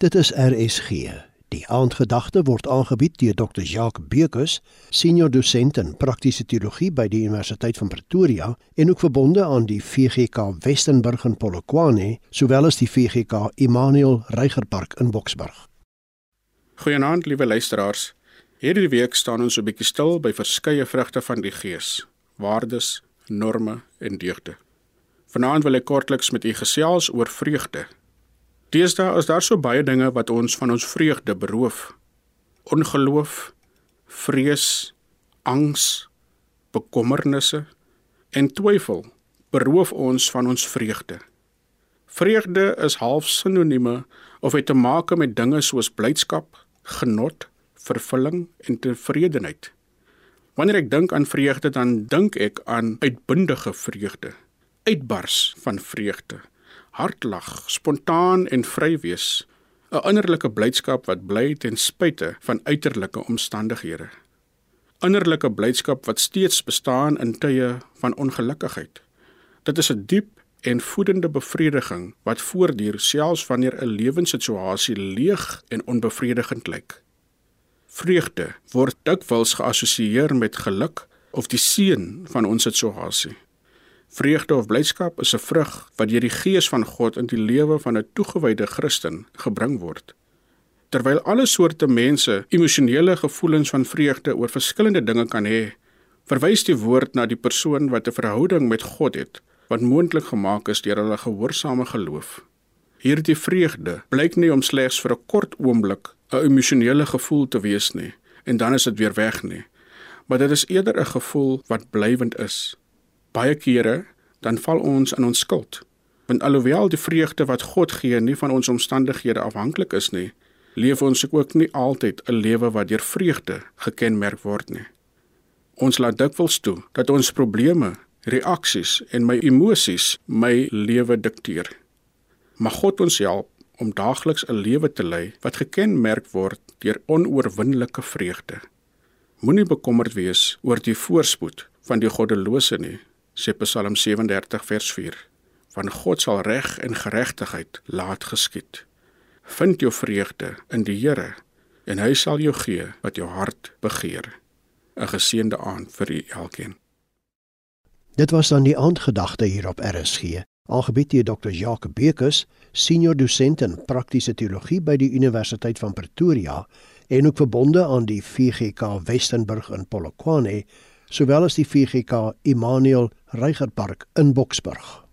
Dit is RSG. Die aandgedagte word aangebied deur Dr. Jacques Bekus, senior dosent in praktiese teologie by die Universiteit van Pretoria en ook verbonde aan die VGK Westenburg in Polokwane, sowel as die VGK Immanuel Reigerpark in Boksburg. Goeienaand, liewe luisteraars. Hierdie week staan ons 'n bietjie stil by verskeie vrugte van die Gees: waardes, norme en deugde. Vanaand wil ek kortliks met u gesels oor vreugde. Deesdae is daar so baie dinge wat ons van ons vreugde beroof. Ongeloof, vrees, angs, bekommernisse en twyfel beroof ons van ons vreugde. Vreugde is half sinonieme of het te maak met dinge soos blydskap, genot, vervulling en tevredenheid. Wanneer ek dink aan vreugde, dan dink ek aan uitbundige vreugde, uitbars van vreugde hartlag, spontaan en vry wees, 'n innerlike blydskap wat bly ten spyte van uiterlike omstandighede. Innerlike blydskap wat steeds bestaan in tye van ongelukkigheid. Dit is 'n diep en voedende bevrediging wat voortduur selfs wanneer 'n lewenssituasie leeg en onbevredigend lyk. Vreugde word dikwels geassosieer met geluk of die seën van ons situasie. Vreugde of blydskap is 'n vrug wat deur die Gees van God in die lewe van 'n toegewyde Christen gebring word. Terwyl alle soorte mense emosionele gevoelens van vreugde oor verskillende dinge kan hê, verwys die woord na die persoon wat 'n verhouding met God het, wat moontlik gemaak is deur hulle gehoorsame geloof. Hierdie vreugde blyk nie om slegs vir 'n kort oomblik 'n emosionele gevoel te wees nie en dan is dit weer weg nie, maar dit is eerder 'n gevoel wat blywend is baie kere dan val ons in ons skuld. Want alhoewel die vreugde wat God gee nie van ons omstandighede afhanklik is nie, leef ons ook nie altyd 'n lewe wat deur vreugde gekenmerk word nie. Ons laat dikwels toe dat ons probleme, reaksies en my emosies my lewe dikteer. Mag God ons help om daagliks 'n lewe te lei wat gekenmerk word deur onoorwinnelike vreugde. Moenie bekommerd wees oor die voorspoed van die goddelose nie, sê Psalm 37 vers 4. Van God sal reg en geregtigheid laat geskied. Vind jou vreugde in die Here en hy sal jou gee wat jou hart begeer. 'n Geseënde aand vir u elkeen. Dit was dan die aandgedagte hier op RSG, aangebied deur Dr. Jacques Bekus, senior dosent in praktiese teologie by die Universiteit van Pretoria en ook verbonde aan die VGK Westenburg in Polokwane sowel as die VGK Immanuel Reigerpark in Boksburg.